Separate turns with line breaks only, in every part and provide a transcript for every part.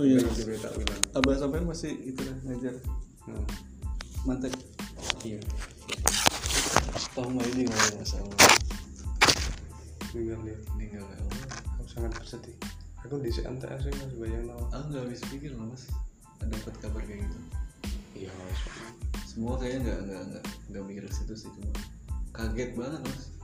Oh iya. Abah sampai masih itu lah ngajar.
Nah,
mantek.
Iya.
Mau ini nggak masalah.
Tinggal dia.
Meninggal ya Allah.
Aku sangat bersedih. Aku di MTS sih mas. Bayang tau.
Aku nggak habis pikir loh mas. Ada dapat kabar kayak gitu.
Iya mas.
Semua kayaknya nggak nggak nggak nggak mikir ke situ sih cuma kaget banget mas.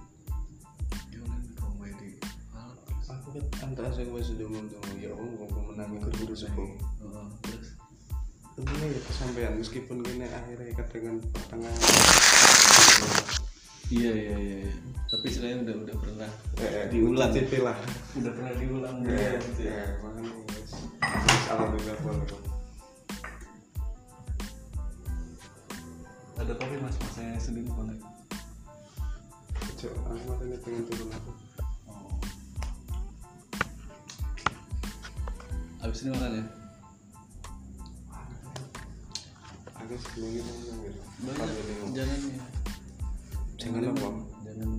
Udah kau main di alat terus
aku kan MTS yang masih sudah untung ya Allah menangi guru sepuh
Heeh, terus?
Tentunya ya kesampaian meskipun gini akhirnya kadang pertengahan.
Iya iya iya iya. tapi istilahnya udah udah pernah
eh,
Diulang.
cicipi lah.
Udah pernah diulang
ya,
ya, gitu ya.
ya, makanya alhamdulillah boleh
ada kopi mas? Masanya sedih banget
Cok, aku matanya pengen turun aku
abis ini makan ya?
Aku sebelumnya ngomong gitu. Ngomong.
jangan ya.
Jangan apa?
jangan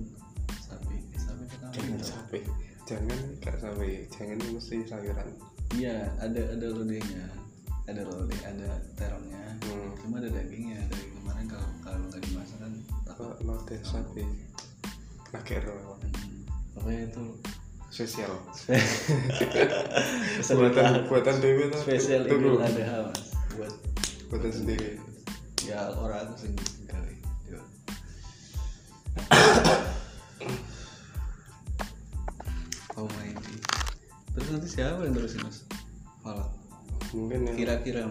sapi. Eh, sapi
jangan sampai jangan gak sampai jangan mesti sayuran.
Iya ada ada lodenya ada lode ada terongnya.
Hmm.
cuma ada dagingnya. Dari kemarin kalau kalau nggak dimasak kan takut.
Apa lo deh sapi. Pakai roh
Hmm, pokoknya itu Pesan
buatan buatan dewi tuh
spesial idul adha mas. Buat
buatan sendiri.
Ya orang sekali Coba. oh main di terus nanti siapa yang terusin mas? Falak
mungkin yang
kira-kira.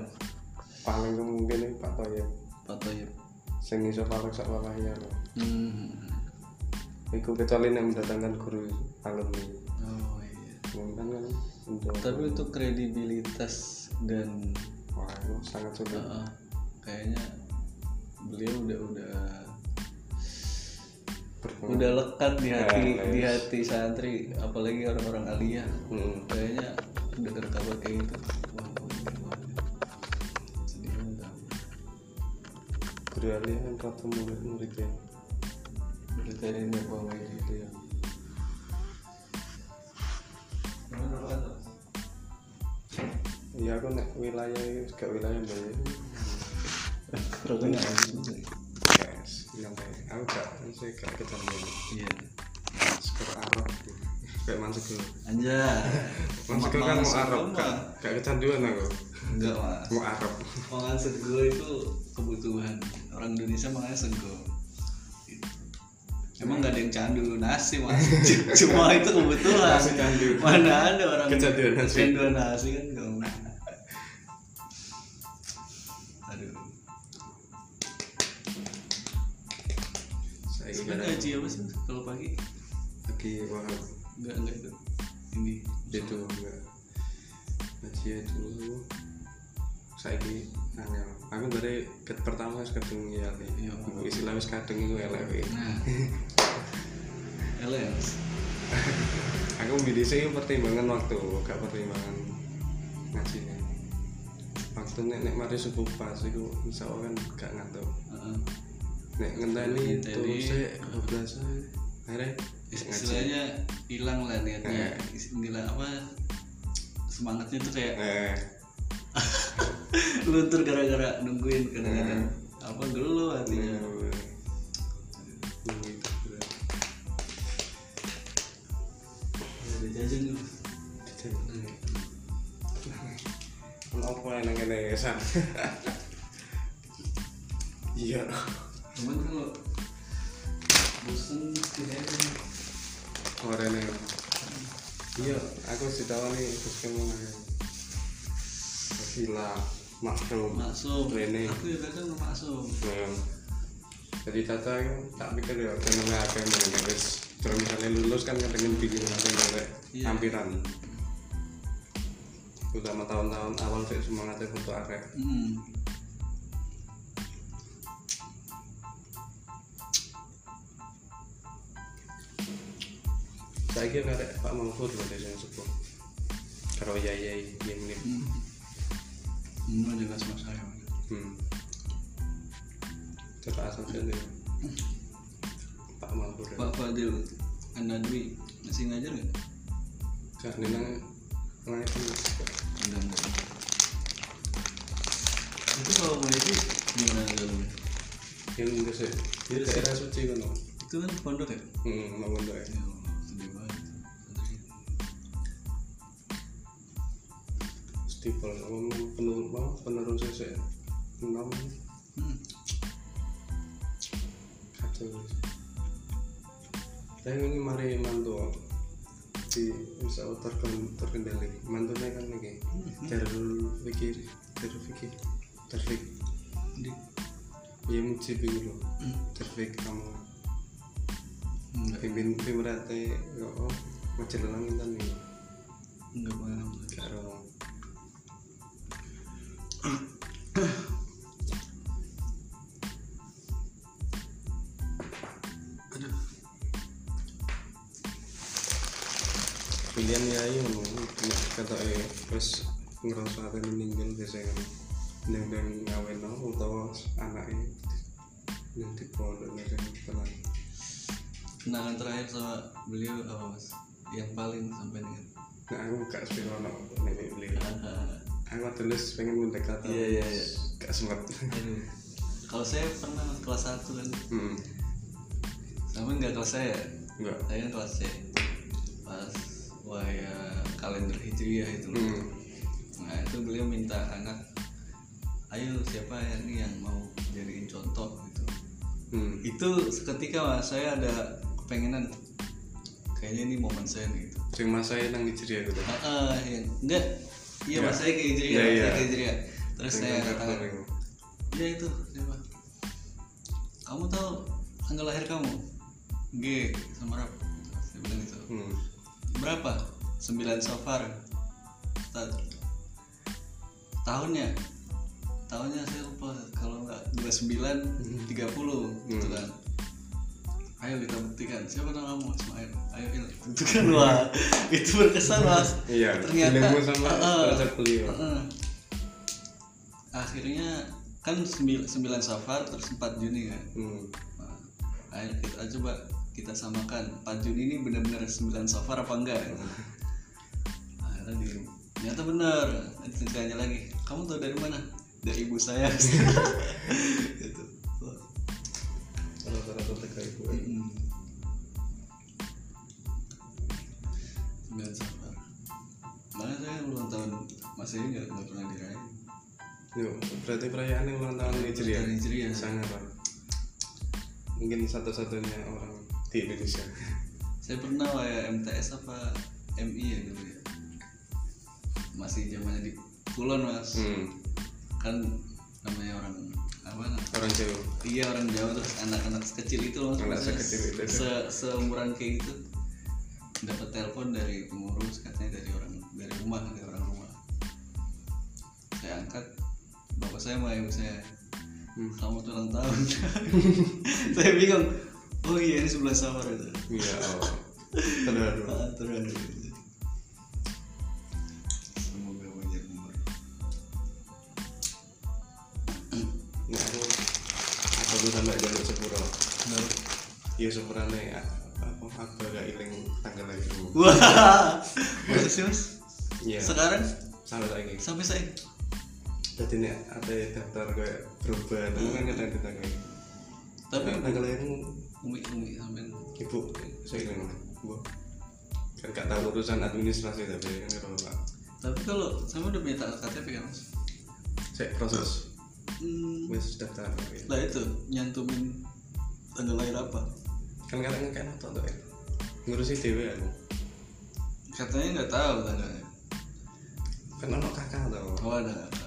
paling kemungkinan ini Pak Toyib.
Pak Toyib.
Sing iso paling sak walahnya loh
hmm.
Iku kecuali yang mendatangkan guru alumni. mungkin kan untuk
tapi untuk kredibilitas dan
wah itu sangat sulit.
Uh, kayaknya beliau udah udah
berkembang.
udah lekat di hati
Ya,
di
yes.
hati santri apalagi orang-orang aliyah.
Hmm.
kayaknya dengar kabar kayak gitu wah ini sedih banget.
Guru aliyah kan rata murid-muridnya
berita ini apa kayak gitu ya
iya aku nek wilayah itu gak wilayah
Rokoknya habis juga.
yes nyampe aku gak saya gak kecanduan
Iya.
skor Arab kayak
Anjay.
masuk dulu kan mau Arab gak, gak kecanduan aku
Enggak mas.
mau Arab
Makan sego itu kebutuhan orang Indonesia makanya sego. Emang gak ada yang candu nasi mas. Cuma itu kebutuhan.
Nasi candu.
Mana ada orang
Kecanduan nasi.
Kecanduan nasi kan
saya
Sekarang
kira
gaji apa sih kalau pagi?
lagi wah
Enggak enggak itu. Ini.
itu enggak ngaji dulu saya ki angel aku dari ket pertama wis kadung ya
Iya.
iku istilah wis kadung iku elek.
Nah. Ele mas.
aku milih sih pertimbangan waktu gak pertimbangan ngajinya waktu nek nek mari subuh pas insya Allah kan gak ngantuk
Heeh.
Nek ngenteni terus belas akhirnya
istilahnya hilang lah niatnya. Istilah apa semangatnya tuh kayak
eh
luntur gara-gara nungguin kadang-kadang apa gelo hatinya. Ada jajan dulu
Kenapa yang ngene san? Iya.
Cuman kalau bosen setidaknya
Orang yang Iya, aku ditawani terus kamu nanya. Gila, maklum.
masuk
Rene.
aku ya kadang masuk
Nah, Jadi tata itu tak pikir ya jenenge akeh meneh wis terus misalnya lulus kan kadang bikin kayak
Iya.
hampiran. Utama tahun-tahun awal sih semangatnya untuk akeh.
hmm.
Saya kira Pak Mahfud loh desa sepuh. Karo Yayai ini.
hmm. ini juga sama saya Mas.
Hmm. Coba asal saja. Pak Mahfud.
Pak Fadil Anadwi masih ngajar nggak?
Kak Nenang ngaji.
Enggak enggak itu kalau mau itu gimana dulu
yang udah sih
Iya,
itu daerah suci kan
itu kan pondok ya
hmm pondok ya
ya
stipel apa penurun apa penurun sese enam.
Hmm.
kacau saya ini mari mantu di terken- terkendali. Mantunya kan lagi Darul Fikir Darul Fikir Darfik
di
ya bingung loh
Hmm.
Darfik kamu.
Enggak.
Pimpin pimerate oh majelang langit nih
enggak paham.
Karo ya iya nek kata eh terus ngerasa ada meninggal biasanya yang yang ngawin no utawa anaknya yang di pondok tenang
kenangan terakhir sama beliau apa mas? Yang paling sampai dengan?
Nah aku gak sepirono nek beli aku tulis pengen mendekat
Iya, iya, iya.
gak sempat.
Kalau saya pernah kelas 1 kan.
Hmm
sama nggak kelas saya?
Enggak
saya kan kelas C. Pas waya kalender hijriah itu. Loh.
hmm.
Nah itu beliau minta anak ayo siapa ya nih yang mau jadiin contoh? Gitu.
Hmm.
Itu seketika mas saya ada kepengenan kayaknya ini momen saya nih gitu.
Sing masa nang Nigeria gitu?
Ah ah, yang enggak. Iya
Ya.
mas saya ke hijriah
Iya,
mas
iya.
saya ke hijriah terus
Sing
saya katakan iya itu siapa? Kamu tahu tanggal lahir kamu? G sama Rap. Saya bilang gitu.
Hmm
berapa? 9 Safar Ustaz. tahunnya? Tahunnya saya lupa. Kalau nggak 29 30 gitu kan. Ayo kita buktikan. Siapa nama kamu Ismail? Ayo kita itu kan wah itu berkesan mas.
Iya
Ternyata-
sama
Heeh.
terhadap beliau
Heeh. akhirnya kan 9, Safar terus 4 Juni kan?
Hmm.
Nah, ayo kita coba kita samakan. 4 Juni ini benar-benar 9 Safar apa enggak? Akhirnya di ternyata benar. Ditanya lagi. Kamu tahu dari mana? Dari ibu saya. Gitu.
Rata-rata gue
mm-mm. 9 Safar Makanya saya ulang tahun? Masih nggak nggak pernah dirayain
Yo, berarti perayaan yang ulang tahun
Tahun Hijriah.
sangat lah. mungkin satu-satunya orang di Indonesia?
Saya pernah ya MTS apa MI ya dulu ya. Masih zamannya di Kulon mas.
Hmm.
kan namanya orang apa?
Orang Jawa.
Iya orang Jawa terus anak-anak kecil itu loh.
Anak sekecil itu.
se seumuran kayak gitu. Dapat telepon dari pengurus katanya dari orang dari rumah dari orang rumah. Saya angkat bapak saya sama ibu saya
Hmm.
kamu tuh ulang tahun. Saya bingung oh iya ini sebelah safar itu.
Iya oh. terharu
Ah, terharu semoga panjang umur
nah aku aku tuh sampai jalur sepuro? Iya sepuro nih apa aku agak iling tanggal lahirmu
wah. Masa sih mas?
Iya.
Sekarang?
Sampai lagi
sampai saya
jadi nih ada daftar kayak berubah itu kan ada daftar kayak
tapi
Nah, tanggal lahirmu
umi umi sampai
ibu. Saya iling bu kan gak tahu urusan administrasi tapi kan kalau pak.
Tapi kalau sama udah punya KTP kan mas?
Saya proses.
Hmm,
wes daftar. Gitu.
lah itu nyantumin tanggal lahir apa?
Kan kadang kayak nonton tuh ya. Ngurusi dewe aku.
Katanya nggak tahu tanggalnya.
Kan ono kakak tau
oh ada kakak.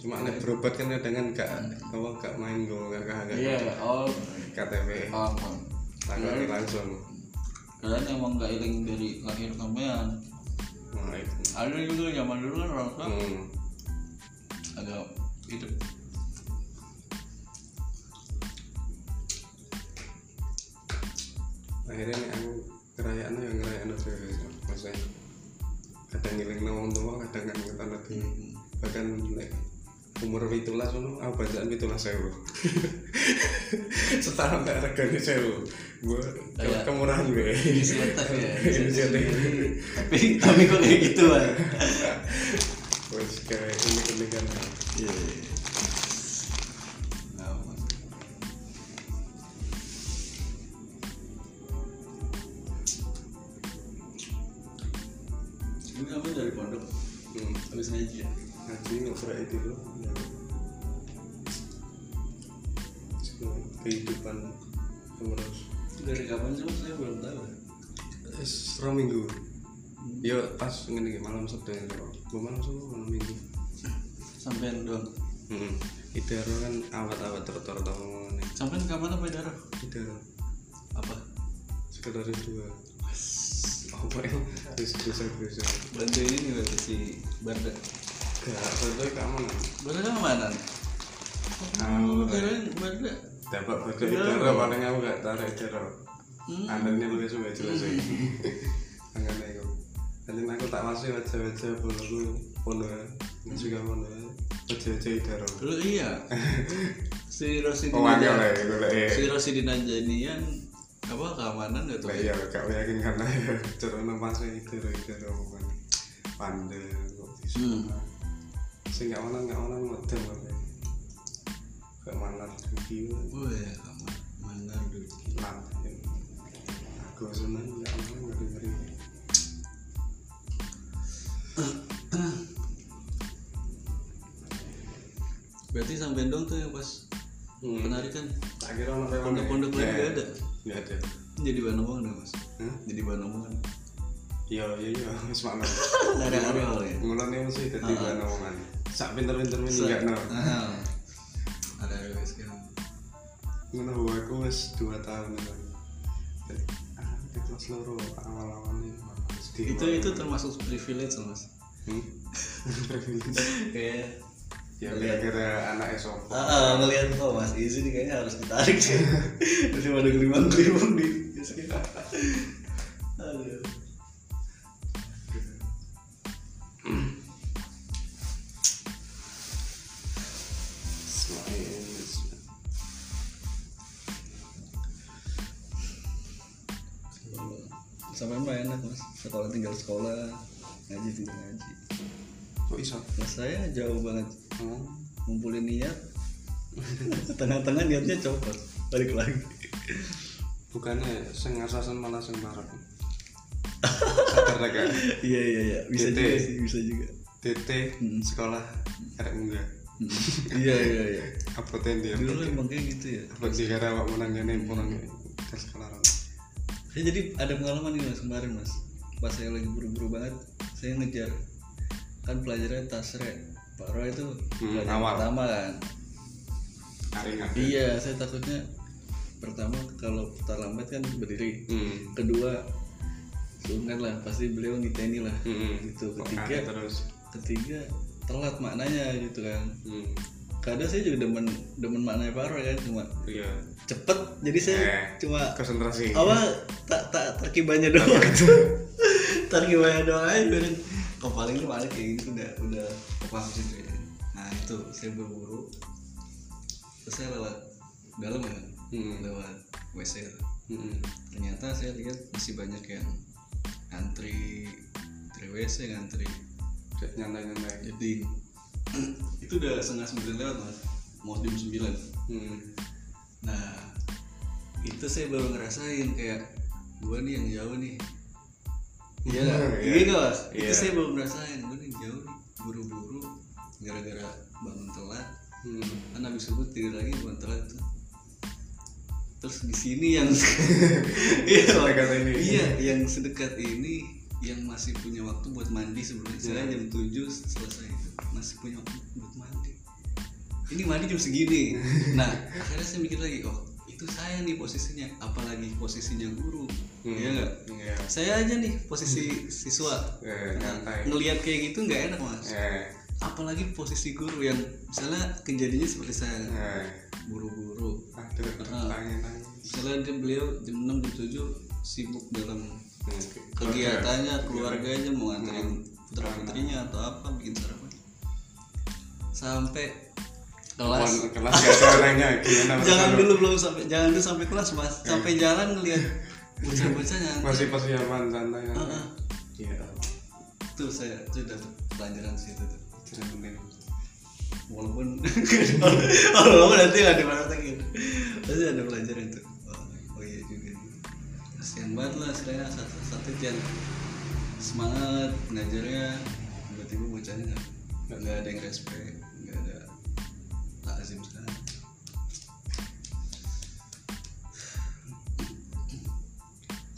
Cuma nek berobat kan kadang kan gak apa gak main go kakak gak
iya oh.
KTP
paham paham
tanggalnya langsung.
Kalian emang nggak iling dari lahir sampean.
Nah itu.
Ada juga zaman dulu kan orang tua
hmm.
agak hidup.
Akhirnya nih aku kerayaan yang ngerayaan itu maksudnya kadang ngiling nawang tua kadang kan kita lagi bahkan umur pitulas ngono aku bacaan pitulas sewu. Setara mbak regane sewu. Gue
iya.
kemurahan gue
inisiatif ya. Tapi tapi kok kayak gitu lah
wes kayak iya, iya. Nah, ini unik kan
iya. Ini kamu dari pondok?
Hmm.
Habis ngaji ya?
Ngaji, ngobrol itu. tuh
dari kapan sih saya belum tahu
es rong minggu. Yo pas ngene malam sabtu ya gue malam sabtu malam minggu.
Sampean doang?
Hmm. Idaro kan awat-awat tertor ngene.
Sampean kapan apa
Idaro
apa?
Sekretaris dua. Apa ya? Terus bisa bisa
bantu ini berarti si Barda
gak foto keamanan
Barda kan mana
Kamu,
oh keren Barda
dapat foto
Iya.
Idaro paling aku gak tarik Idaro
hmm.
Anaknya lu juga jelas sih. Angkane aku. Jadi aku tak masih wajah-wajah pondok nggak juga pondok wajah-wajah idaro.
Dulu iya si Rosidin
Oh angel
aja
ya, gue ya.
si Anjanian apa keamanan gak tuh
iya, gak yakin karena ya cara masih idaro idaro kan. Pandai kok bisa.
Hmm.
Sing gak mana gak mana model kok. Gak mana tinggi
oh ya kamar mandar dulu
lan. Aku seneng gak mana gak dengerin.
berarti sampai dong tuh yang pas
Hmm.
penarikan
lewat.
pondok-pondok lain gak ada
Gak ada.
jadi bahan omongan dong mas
Hah?
jadi bahan omongan
Iya, iya, iya, wis makna.
area-area ya
Mulane mesti dadi bahan omongan. Sak pinter-pinter
Sa-
meninggalno.
Ah. Ada area sekarang
Ngono wae aku wis 2 tahun kan. Jadi, ah, kelas loro awal-awal nih.
itu itu termasuk privilege mas
Hmm? Privilege.
kayak
Ya kira-kira anak sopo.
ah, ah, ngelihat oh mas Izzy nih kayaknya harus ditarik sih daripada gelimang gelimang di di sampai mah enak mas sekolah tinggal sekolah ngaji tinggal ngaji
kok iso?
nah saya jauh banget
Oh.
ngumpulin niat tengah-tengah niatnya copot balik lagi
Bukannya sing ngasasen malah marah. Sadar gak?
iya iya iya bisa
Titik.
juga sih bisa juga
TT
Hmm.
sekolah arek munggah.
Mm. iya iya iya
Apa tendi?
dulu emang kayak gitu ya
Apa sih karena awak menang gini pulang ke sekolah.
Saya jadi ada pengalaman nih mas kemarin mas pas saya lagi buru-buru banget saya ngejar kan pelajarannya tasre Pak Roy itu
Hmm,
pelajaran
awal.
pertama kan
Hari
iya saya takutnya pertama kalau terlambat kan berdiri
Hmm.
kedua sungkan lah pasti beliau niteni lah
Hmm.
gitu ketiga
terus.
ketiga telat maknanya gitu kan
Hmm.
Kadang saya juga demen demen maknanya Pak Roy kan cuma
Iya.
cepet jadi saya
Eh.
cuma
Konsentrasi.
apa tak tak terkibanya doang terkibanya doang aja biarin oh paling ini paling kayak gitu udah udah paham sih tuh ya. nah itu saya buru-buru terus saya lewat dalam ya
Hmm.
lewat WC
Hmm.
ternyata saya lihat masih banyak yang ngantri ngantri WC ngantri
Kayak nyantai-nyantai.
jadi itu udah setengah sembilan lewat mas mau jam sembilan
Hmm.
Nah, itu saya baru ngerasain kayak gua nih yang jauh nih. Iya nggak?
Iya.
Nggak mas? Itu
Iya.
saya baru ngerasain gua nih jauh nih, buru-buru gara-gara bangun telat.
Hmm.
Kan habis subuh tidur lagi bangun telat tuh. Terus di sini yang iya, iya yang sedekat ini yang masih punya waktu buat mandi sebenarnya saya
Iya.
jam 7 selesai masih punya waktu buat mandi ini mandi jam segini nah akhirnya saya mikir lagi oh itu saya nih posisinya apalagi posisinya guru
Hmm.
iya nggak
Iya.
saya aja nih posisi siswa
Eh,
Nah, ngelihat kayak gitu nggak enak mas
Eh.
apalagi posisi guru yang misalnya kejadiannya seperti saya
Eh.
buru-buru Ah.
nangis-nangis.
misalnya dia beliau jam 6 jam 7 sibuk dalam. Kegiatannya keluarganya mau nganterin putra putrinya atau apa bikin sarapan sampai kelas.
Kelas gak ada orangnya gimana?
Jangan dulu belum sampai jangan dulu sampai kelas mas. Sampai jalan ngeliat bocah-bocah nyantai.
Masih persiapan santai?
Heeh.
Iya.
tuh saya sudah pelajaran situ tuh walaupun walaupun nanti ada praktekin pasti ada pelajaran itu kasihan banget lah saya satu, satu yang semangat ngajarnya tiba-tiba bocahnya nggak nggak ada yang respect nggak ada takzim sekali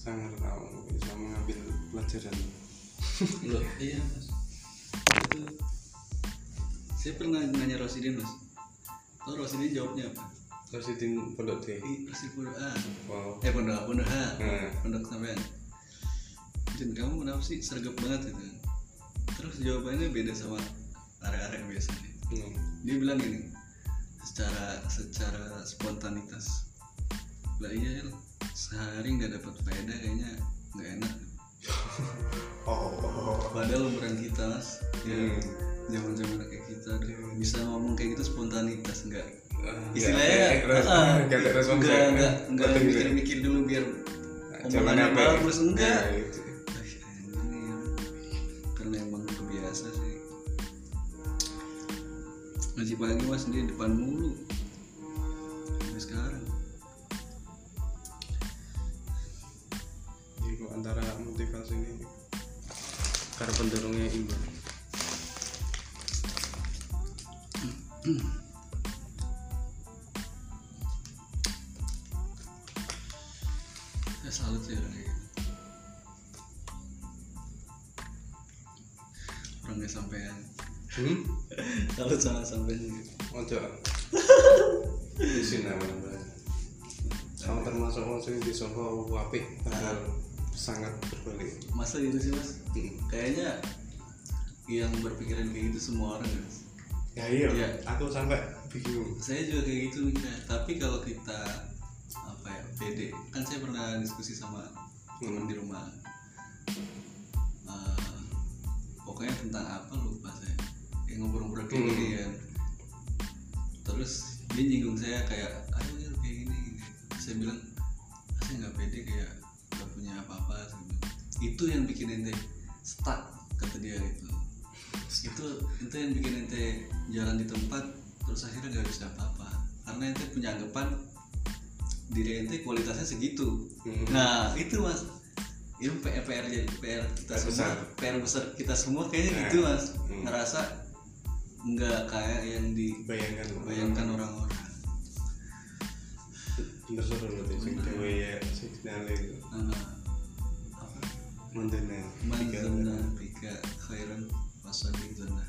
sangat tahu bisa mengambil pelajaran.
Loh iya mas. Itu saya pernah nanya Rosidin mas. Tau Rosidin jawabnya apa
terus di pondok D
Rosidin pondok A.
Wow.
Eh pondok pondok A.
Hmm.
pondok sampean Jun kamu kenapa sih sergap banget gitu? Terus jawabannya beda sama area-area biasa nih
hmm.
dia bilang gini secara secara spontanitas lah iya sehari nggak dapat faedah kayaknya nggak enak.
Oh,
padahal umuran kita mas. Ya.
Hmm.
Zaman zaman kayak kita aduh, bisa ngomong kayak gitu spontanitas nggak
Ah,
istilahnya
nggak-
ah,
nggak ada respon
nggak
saya.
nggak nggak
Penting,
mikir-mikir dulu biar
Jangan
omongannya
ya?
bagus enggak
gitu.
Ah, ini ya. karena emang kebiasa sih ngaji pagi mas di depan mulu gitu sih mas. Kayaknya yang berpikiran kayak gitu semua orang ya
ya iya.
Iya.
aku sampai bingung.
Saya juga kayak gitu mikirnya tapi kalau kita apa ya pede kan saya pernah diskusi sama teman di rumah. Eh, pokoknya tentang apa lupa saya. Yang ngobrol-ngobrol kayak
Hmm.
gini kan. Terus dia nyinggung saya kayak ayo ya kayak gini, gini. Saya bilang "Ah, saya nggak pede kayak nggak punya apa-apa itu yang bikin ente stuck kata dia itu itu itu yang bikin ente jalan di tempat terus akhirnya nggak bisa apa-apa. Karena ente punya anggapan diri ente kualitasnya segitu.
Hmm.
nah itu mas. Itu PR PR jadi PR kita
PR
semua
besar.
PR besar kita semua kayaknya
Nah,
gitu mas.
Hmm.
ngerasa nggak kayak yang
bayangkan
dibayangkan orang-orang.
Bener seru berarti sing dewe ya itu
apa
mandene
Manzana bika khairan wasabi Mas.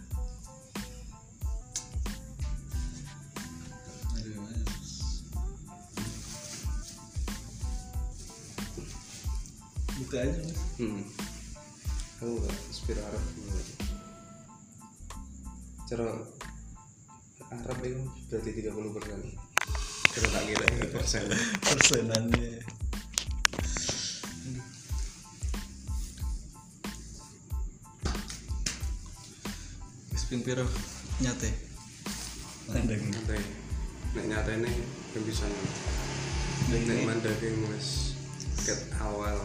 Buka aja mas.
Hmm. kamu gak inspir Arab cara Arab itu berarti 30 persen. Kita tak kira ini persen.
Persenannya Spin piro nyate. Mandang
Nanti nek nyatane yang bisa nek mandake wis ket awal.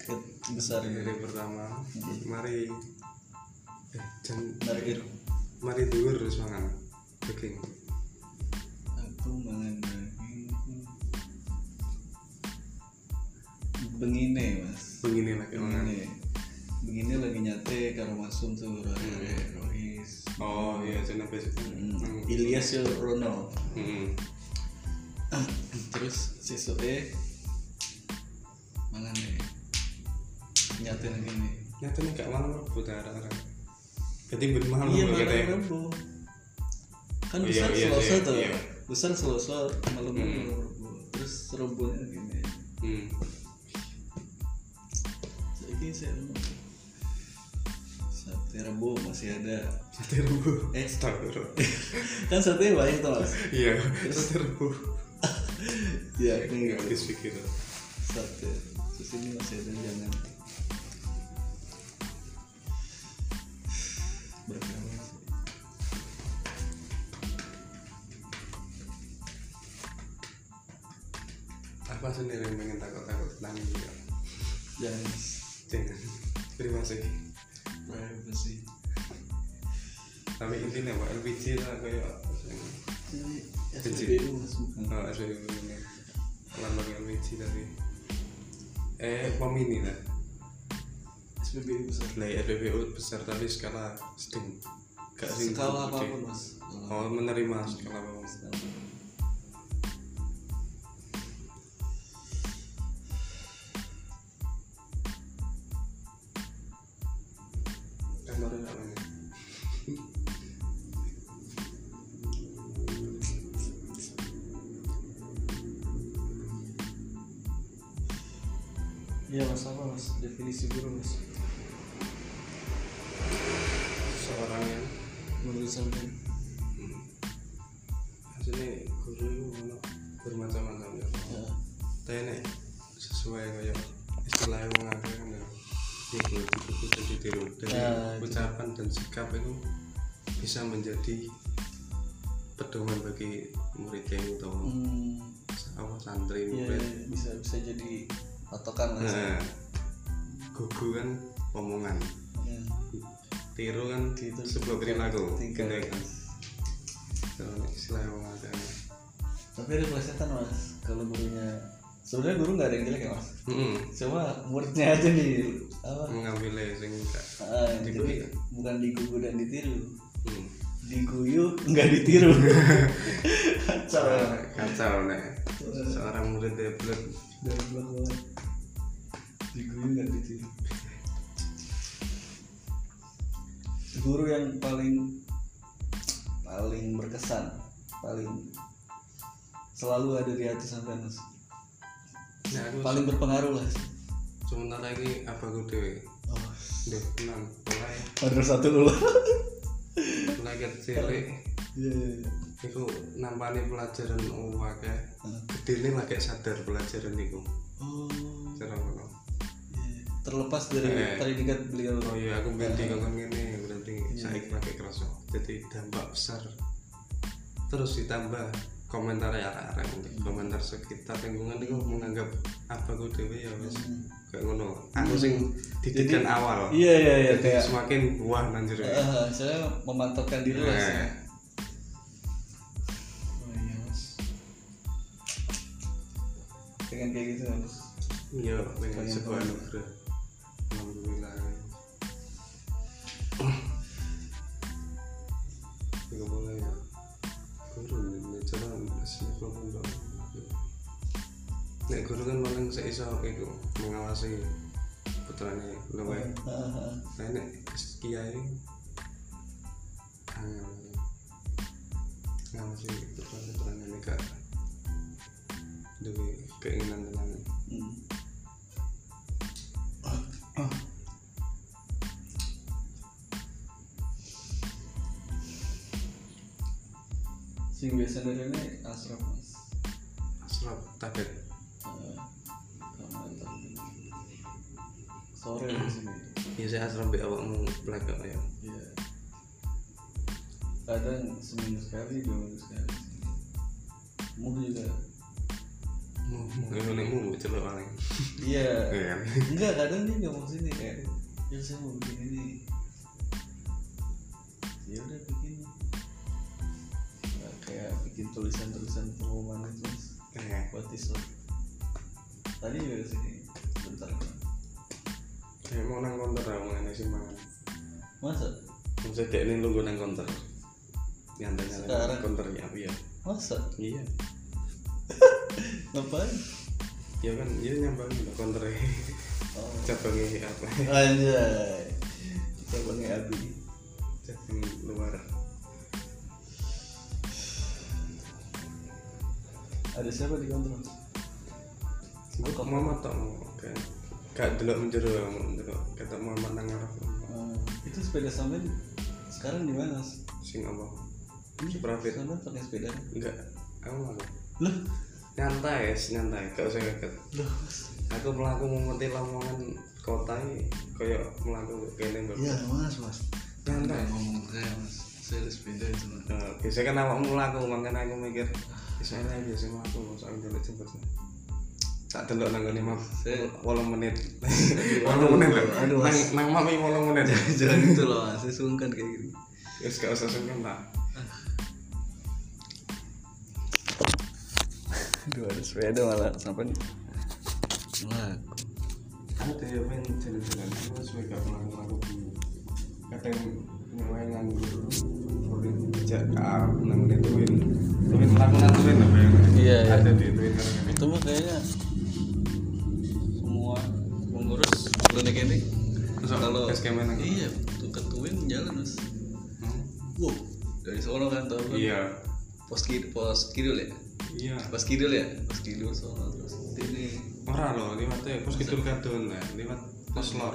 Ket besar
dari
gitu
pertama mari eh jan
Narik
mari dhuwur terus mangan. Daging.
Aku mangan daging. Begini mas.
Begini lagi mangan.
Begini Begini lagi nyate karo masum tuh Rohis
oh iya jeneng basic
Hmm. Ilyas Rono
hmm.
terus sesuknya mangan deh nyate lagi nih
nyatanya gak malam rebut arah-arah jadi ben malam
iya
katanya.
Rabu kan
Oh,
besar
iya, iya,
selasa
iya,
tuh
iya.
besar selasa malam
Hmm.
Rabu terus rebunya gini
hmm.
jadi saya sate Rabu masih ada.
Sate rebu
eh
Astagfirullah.
kan sate banyak tuh mas
iya sate rebu
iya
nggak
enggak
habis pikir.
Sate. Terus ini masih ada jangan. Berapa
apa sendiri yang pengen takut-takut tentang ini ya?
jangan.
Jangan. Terima kasih
privacy.
Tapi intinya pak LPG lah kayak
ini. SPBU mas bukan
oh SPB ini. Lambang LPG tapi eh pemini lah
SPBU besar.
Lah SPBU besar tapi skala sedang
skala
apa
pun mas.
Oh menerima skala
apa
pun iku itu jadi tiru dari
itu.
ucapan dan sikap itu bisa menjadi pedoman bagi murid yang atau
hmm,
apa santri murid.
iya, bisa bisa jadi patokan
nah gugu kan omongan.
Ya.
tiru kan
Itu
sebuah perilaku
tingkah.
gede kan kalau wong akeh
tapi ada plesetan mas. Kalau gurunya sebenarnya guru nggak ada yang jelek ya mas?
Hmm.
cuma muridnya aja nih apa?
Mengambil sing enggak
ah, jadi bukan digugu dan ditiru.
Hmm.
diguyu nggak ditiru. Kacau. Ya
kacau nek. Seorang murid deblok
dari belakang banget diguyu nggak ditiru. Guru yang paling paling berkesan paling selalu ada di hati sampai mas
nah aku
paling berpengaruh lah.
Sementara ini apa gue dewe
oh,
deh tenang. Mulai
ada satu dulu
mulai kecil
iya iya iya.
Iku nampani pelajaran uwake
Ah.
gede lagi sadar pelajaran iku.
Oh.
Cara ngono.
Iya. terlepas dari
Eh.
predikat beliau.
Oh iya aku ganti kongkon ngene berarti saiki lagi kerasa. Jadi dampak besar terus ditambah komentar ya arek komentar sekitar lingkungan itu menganggap apa gue dewe ya wes
Hmm.
kayak ngono. Aku sing didikan awal.
iya iya iya
jadi
kayak
semakin buah nanjir
Eh, saya memantapkan diri lah. Oh iya mas. Pengen kayak gitu ya mas.
iya
Pengen
sebuah anugerah. Alhamdulillah paling seiso iku mengawasi putrane luwe. Nah nek kiai angel ngawasi putrane putrane gak duwe keinginan tenan.
Hmm. Sing biasa dari ini asraf mas.
Asrap target
dia mau sini kayak. Ya saya mau bikin ini. Ya udah bikin. Nah, kayak bikin tulisan-tulisan pengumuman itu.
Eh,
buat Islam. Tadi juga ke sini. Bentar.
kayak mau nang konter aku ngene sih mangan.
Masa?
Maksudnya kayak ini nunggu nang konter. Nyantai nyantai
Sekarang?
konter ya, iya.
Masa?
Iya.
Ngapain?
Ya kan, iya nyambangin lah konter
Oh.
Cabangnya apa?
Anjay. Bangi Abi.
Cabang luar.
Ada siapa di kontrol?
Kok Muhammad tak mau kayak gak delok menjero delok kata Muhammad nang ngarep
Oh, itu sepeda sampean sekarang di mana?
Sing apa? Private.
Sampean pakai sepeda?
Enggak, aku malah
Loh,
nyantai, nyantai, gak usah kaget.
loh.
Aku melaku mengerti lamongan kota ini kayak melaku kene mbak.
Iya, Mas, Mas.
Nyantai.
ngomong kayak Mas. Saya ada sepeda itu, Mas.
Nah, biasanya kan awakmu melaku, makanya aku mikir bisa lah biasa melaku, soalnya delok cepet. Tak delok nang ngene map. 8 menit. 8 menit lho.
aduh,
Nang
Mas.
nang map 8 menit.
Jangan itu loh. Saya sungkan kayak gini.
Wis gak usah sungkan tak.
Aduh, ada sepeda malah sampai ngaku.
kan dia main jalan-jalan itu sesuai gak melakukan kadang nyewain nganggur boleh dijak ke namanya tuin tuin melakukan tuin apa yang
Iya, iya.
ada di twitter kan
itu mah kayaknya semua pengurus klinik ini
terus
kalau iya tuh ketuin jalan mas. Wow dari Solo kan tau kan?
Iya.
Pos kidul pos kidul ya?
Iya.
Pos kidul ya? Pos kidul Solo terus ini
ora loh lewatnya pos kidul kadon lah lewat pos lor.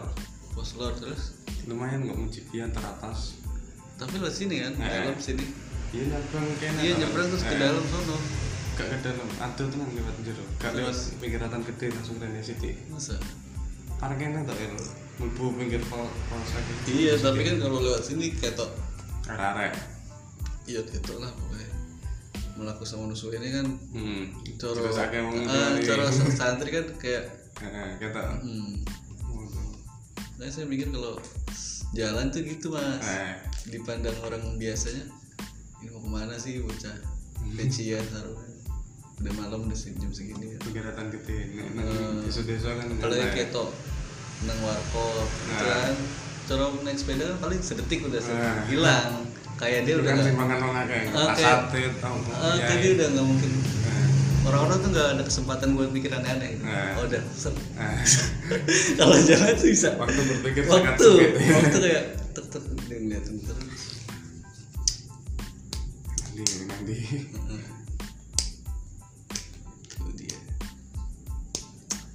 Pos lor terus?
Lumayan nggak mujibian teratas
tapi lewat sini kan
Eh.
dalam sini.
Iya nyebrang kena
iya nyebrang terus ke
Eh,
dalam sono.
Gak ke dalam ada tenang lewat jero. Gak lewat pinggiratan gede langsung dari city
masa?
Parkirnya tak el mlebu pinggir pol polsek
iya tapi kan kalau lewat sini ketok.
Arek
iya ketok lah pokoknya melaku sama nusu ini kan
hmm
coro
dari-
coro santri kan kayak
kata
hmm, nah saya mikir kalau jalan tuh gitu mas.
Eh.
Dipandang orang biasanya ini mau ke mana sih bocah? Pecian taruhnya udah malam udah jam segini ya.
pinggiratan gede nek nang
Hmm.
desa-desa kan
kalau yang ketok nang warkop gitu
Nah.
kan. Cara naik sepeda paling sedetik udah
Nah.
hilang kayak dia udah
kan
nggak Ah,
pas
kayak-
sate tau iya,
kayak dia udah nggak mungkin.
Eh,
orang-orang tuh nggak ada kesempatan buat mikir aneh-aneh.
Nah.
oh, udah
eh.
kalau jalan tuh bisa.
Waktu berpikir
waktu.
sempit
waktu kayak tek tek dia ngeliatin terus.
Nanti nanti
itu dia.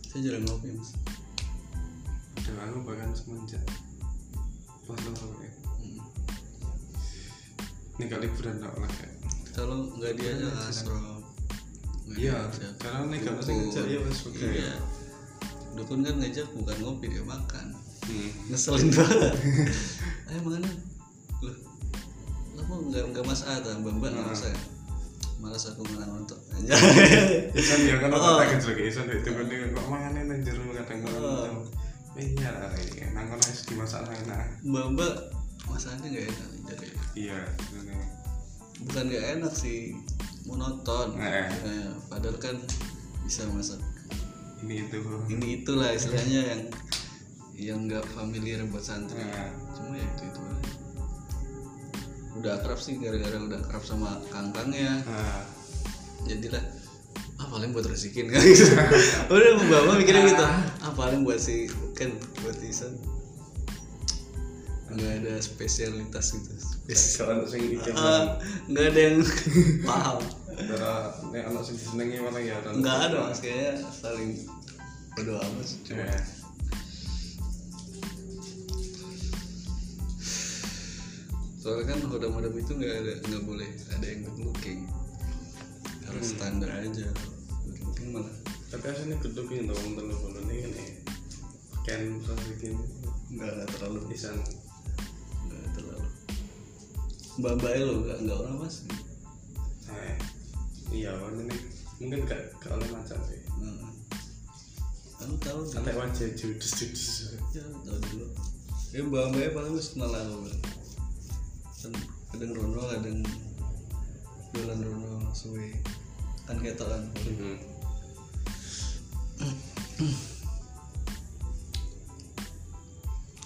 Saya jarang ngopi mas.
Udah aku bahkan semenjak
Hmm.
Ini kali liburan tak lah kayak.
Kalau nggak asrop nggak
iya karena ini gak pasti
dukun.
ngejak ya wes oke.
Iya. Dukun kan ngajak bukan ngopi dia makan.
Hmm.
ngeselin banget. Ayo mana? Loh lo kok nggak nggak mas A tuh mbak mbak nggak
Nah.
mas A? Ya? malas aku menang untuk
Isan ya kan
Oh.
apa tak lagi Isan itu kan dia kok mangane nang jero kadang
Oh.
iya lah ini nang kono wis dimasak nang enak
mbak mbak masakannya nggak enak jadi
iya ini.
bukan nggak enak sih monoton
Eh.
Eh, padahal kan bisa masak.
Ini itu.
Ini itulah istilahnya yang yang nggak familiar buat santri.
Nah.
cuma ya itu itu aja. udah akrab sih gara-gara udah akrab sama kangkangnya.
Nah
jadilah ah paling buat rezekin kan. Gitu udah bapak mikirnya gitu. Ah. Paling buat si kan buat Isan nggak ada spesialitas gitu.
Kalau sing iki
ah nggak ada yang paham.
Cara nek ana sing disenengi mana ya?
Nggak ada mas. Kayaknya saling bodo amat sih, cuma.
Eh,
soalnya kan hodam-hodam itu nggak ada nggak boleh ada yang good looking harus standar aja. Good looking malah
Tapi aslinya good looking tau telu kono ini kan eh. Ken terus iki
nggak nggak terlalu.
Pisan.
Mbak mbak lo nggak nggak orang mas
Eh, iya kan ini mungkin gak gak oleh macam sih.
Heeh. aku tahu
Sampai wajah judes-judes.
ya tahu dulu ya mbak mbak paling harus kenal aku kan kadang rono kadang jualan rono suwe kan ketok kan.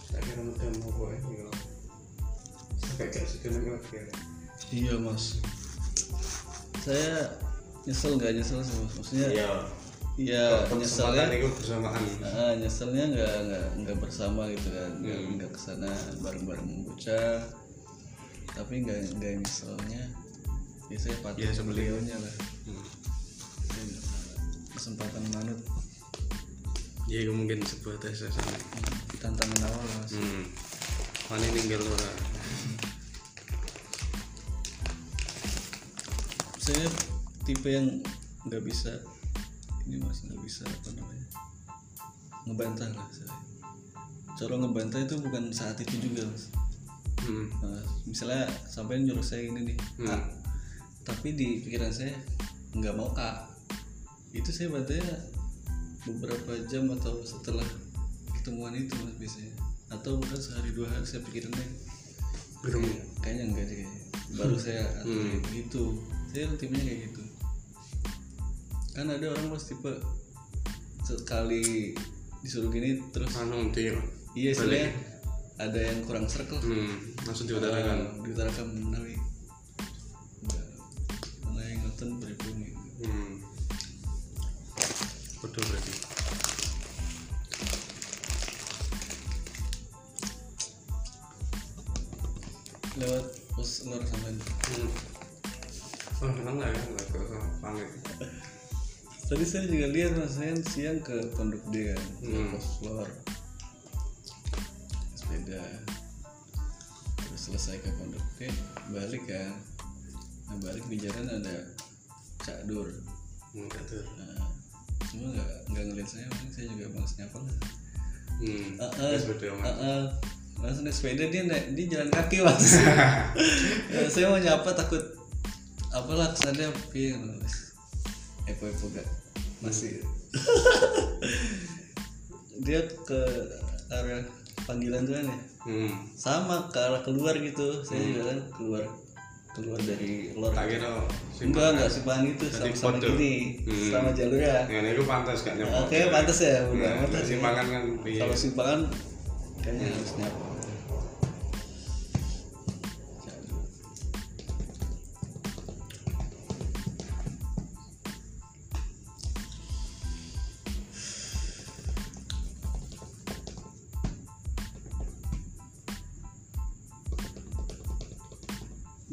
Saya kira mau gue ini loh. Sampai gak segini lagi ya.
iya mas saya nyesel nggak nyesel sih mas maksudnya
Iya.
iya nyeselnya
bersamaan.
ah, nyeselnya nggak nggak nggak bersama gitu kan nggak
Hmm.
nggak ke sana bareng bareng bocah tapi nggak nggak nyeselnya biasanya patuh
Iya,
ya, beliaunya lah
Hmm.
kesempatan manut
Ya itu mungkin sebuah tes tes.
tantangan awal mas
Hmm. Mana tinggal ora.
Saya tipe yang nggak bisa ini mas nggak bisa apa namanya ngebantah lah saya cara ngebantah itu bukan saat itu juga mas
Hmm.
Nah, misalnya sampai nyuruh saya ini nih
Hmm.
A. tapi di pikiran saya nggak mau A itu saya bantahnya beberapa jam atau setelah ketemuan itu mas biasanya atau bukan sehari dua hari saya
Belum.
kayak- kayaknya enggak deh baru saya atur
Hmm.
gitu saya tipenya kayak gitu. Kan ada orang mas tipe sekali disuruh gini terus
anu dia
iya istilahnya ada yang kurang serkel
hmm, langsung diutarakan.
Diutarakan menawi tadi saya juga lihat mas saya siang ke pondok D kan ke
Hmm.
pos luar sepeda. Terus selesai ke pondok. D balik kan nah balik di jalan ada cak dur.
Tuh
nah, cuma nggak nggak ngeliat saya mungkin saya juga malas nyapa lah.
Hmm. Wes bodoh amat.
Ah, naik sepeda dia naik dia jalan kaki mas. Ya, saya mau nyapa takut apalah kesannya piye ngono, wis. epo-epo gak masih. Dia ke arah panggilan tuh kan ya?
Hmm.
sama ke arah keluar gitu saya juga kan keluar. Keluar dari lor
tak kira
enggak enggak simpangan itu sama sama gini
Hmm.
sama jalurnya
ya. Ini pantas gak nyapa
oke pantas ya udah
Nah,
pantas ya.
simpangan kan piye
kalau simpangan kayaknya harus nyapa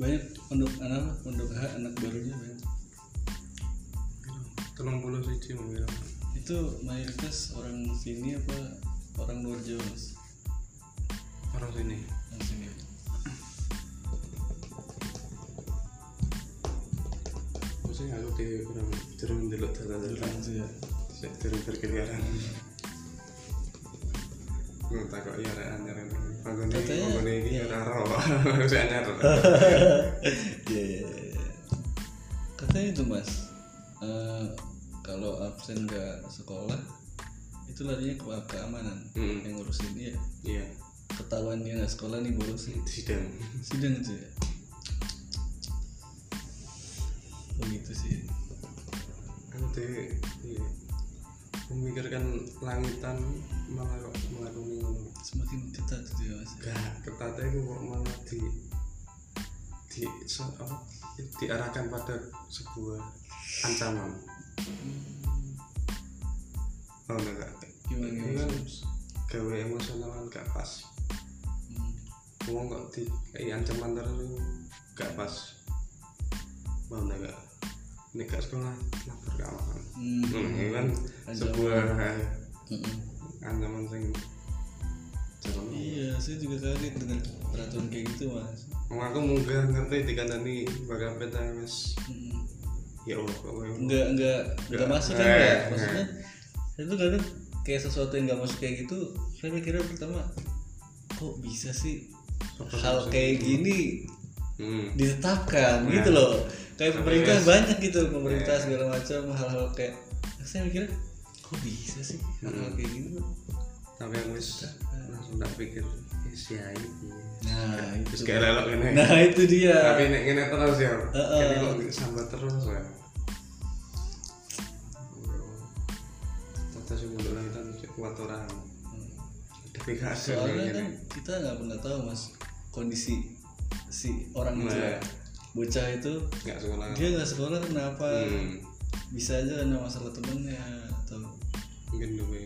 banyak pondok anak pondok anak barunya banyak.
Tolong puluh siji mungkin
itu mayoritas orang sini apa orang luar Jawa mas?
Orang sini Saya anyar.
Iya, iya, iya. katanya itu mas eh, kalau absen nggak sekolah itu larinya ke keamanan
Hmm.
yang ngurusin dia
Iya,
ketahuan dia nggak sekolah nih bolos
sidang.
sidang aja
diarahkan pada sebuah ancaman. Oh enggak, enggak.
gimana
Ini
gimana
kan gawe emosional kan gak pas.
Hmm.
Wong kok di kayak ancaman terus gak pas. Mau enggak gak? Ini gak sekolah lapor kawan.
Hmm.
Hmm, ini kan
Ancaman.
sebuah
Mm-mm.
ancaman sing jalan.
iya saya juga kaget dengan peraturan kayak gitu mas
aku munggah ngerti dikandani bakal peta wis
Mm-mm.
ya Allah kok kowe
nggak nggak nggak
Nggak.
masuk kan
Eh,
ya
eh.
maksudnya itu kadang kayak sesuatu yang nggak masuk kayak gitu saya mikirnya pertama kok bisa sih
Apa
hal kayak gini
Hmm.
ditetapkan
Nah.
gitu loh kayak pemerintah
wes.
banyak gitu pemerintah
Eh.
segala macam hal-hal kayak saya mikirnya kok bisa sih hal-hal
Hmm.
kayak gitu
Tapi aku langsung tak pikir ya si Ayu.
nah
Terus
itu
kayak lelok ini.
nah itu dia
Tapi nek ngene terus ya.
Heeh.
Jadi kok sambat terus ya. Tata sing mundur kan cek kuat orang. Tapi gak ada
soalnya kan kita nggak pernah tahu mas kondisi si orang itu
Nah.
bocah itu
Gak sekolah.
dia nggak sekolah kenapa
Hmm.
bisa aja karena masalah temennya.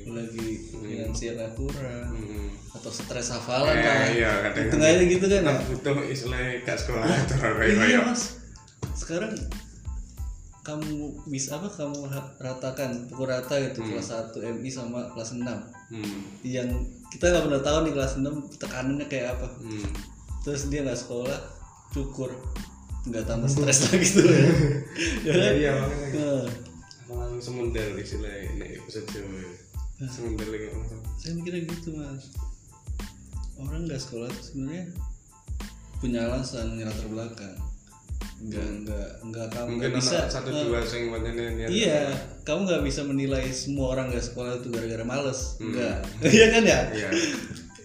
Lagi finansialnya kurang
Hmm.
atau stres hafalan
Eh,
lah
iya, kadang-
hitung aja gitu kan ya
butuh istilah gak sekolah terus
iya mas sekarang kamu bisa apa kamu ratakan pukul rata gitu
Hmm.
kelas 1 MI sama kelas 6
Hmm.
yang kita nggak pernah tahu nih kelas 6 tekanannya kayak apa
Hmm.
terus dia nggak sekolah cukur nggak tambah stres lagi tuh ya ya kan?
Iya, makanya.
Nah,
Malah semundel istilah ini episode Jawa. Semundel iki.
saya mikirnya gitu mas orang nggak sekolah sebenarnya punya alasan latar belakang nggak nggak nggak kamu
Mungkin
nggak bisa
bisa satu dua sing pancene niat.
iya kamu nggak bisa menilai semua orang nggak sekolah itu gara-gara males
Hmm.
enggak iya kan ya
Iya.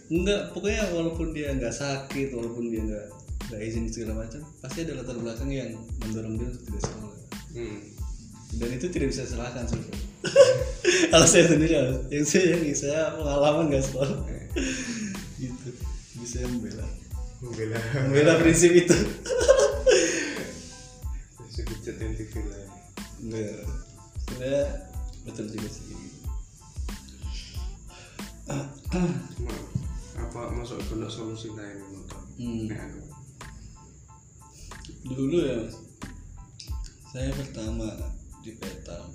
enggak pokoknya walaupun dia nggak sakit walaupun dia nggak nggak izin segala macam pasti ada latar belakang yang mendorong dia untuk tidak sekolah
Hmm.
Dan itu tidak bisa disalahkan sebenarnya kalau saya sendiri yang saya yang saya pengalaman gak selalu gitu. Bisa membela.
Membela.
Membela prinsip itu.
Yang TV lah
enggak sebenarnya betul juga sih.
Cuma apa masuk ke solusi lain untuk
Hmm.
Aku.
dulu ya saya pertama di petal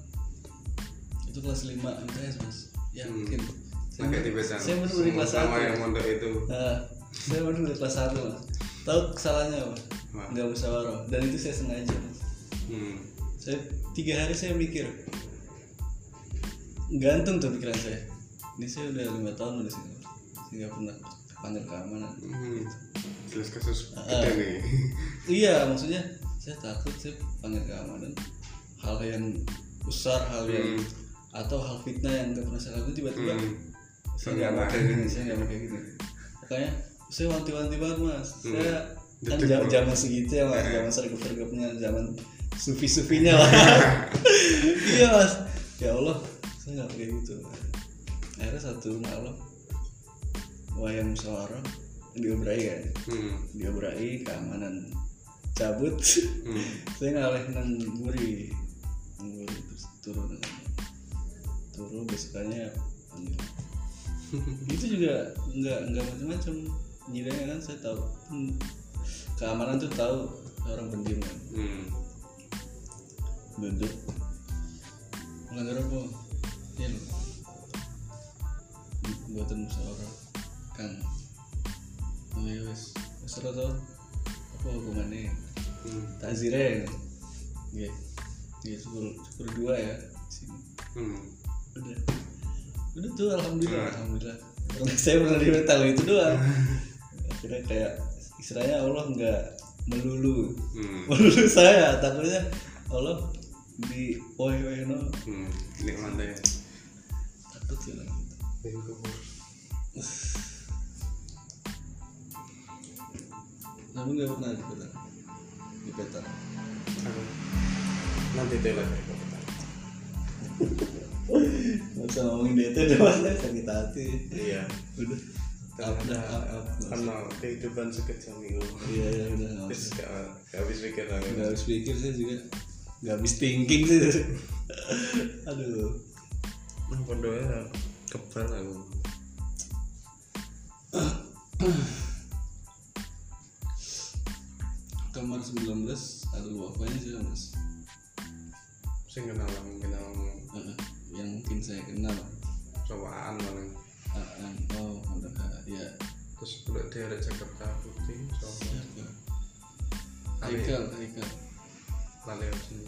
itu kelas 5 MTS mas. Yakin saya,
pakai tibetan
saya baru di kelas
sama
1
yang mondok itu.
Nah, saya baru di kelas 1 mas. Tahu kesalahannya apa? Nggak musyawarah dan itu saya sengaja mas.
Hmm.
saya tiga hari saya mikir gantung tuh pikiran saya. Ini saya udah lima tahun di sini saya nggak pernah panggil keamanan.
Hmm. jelas kasus gede nih.
Iya maksudnya saya takut saya panggil keamanan hal yang besar hal yang
Hmm.
atau hal fitnah yang nggak pernah saya lakukan tiba-tiba
Hmm.
saya nggak mau kayak gini saya nggak mau kayak gini makanya saya wanti-wanti banget mas
Hmm.
saya kan
Detik,
jam
Bro.
zaman segitu ya mas zaman sergap-sergapnya zaman sufi-sufinya lah iya mas ya Allah saya nggak kayak gitu akhirnya satu malam wayang musyawarah diobrai kan
hmm.
diobrai keamanan cabut
Hmm.
saya ngaleh nang guri Nang guri terus turun turun besokannya itu juga nggak nggak macam-macam nyidangnya kan saya tahu Hmm, keamanan tuh tahu orang pendiam kan.
Hmm.
duduk. Melanggar apa ya buatan musyawarah kan oh ya wes wes apa hukumannya
Hmm.
takzirnya. Ya ya syukur syukur dua ya sini
Hmm.
udah udah tuh alhamdulillah
Hmm.
alhamdulillah Karena saya pernah di metal itu doang akhirnya kayak istilahnya Allah nggak melulu
Hmm.
melulu saya takutnya Allah di oi oi no
Hmm. Ini ke mana ya?
takut sih lah namun nggak pernah di peta di peta
Aku. Nanti tele.
nggak usah ngomongin dia itu udah mas sakit hati
Iya.
udah up
Karena kehidupan sekejam itu.
iya iya udah nggak
Terus
usah
gak, gak habis pikir lagi.
nggak habis pikir saya juga nggak habis thinking sih aduh
Nah, pondoknya kebal aku.
kamar 19 ada wafanya sih mas
Saya kenal lah, kenal
Eh, yang mungkin saya kenal
cobaan paling.
Aan oh ada ya
Terus udah dia ada Jakarta putih, sama
Haikal Haikal
lali sini.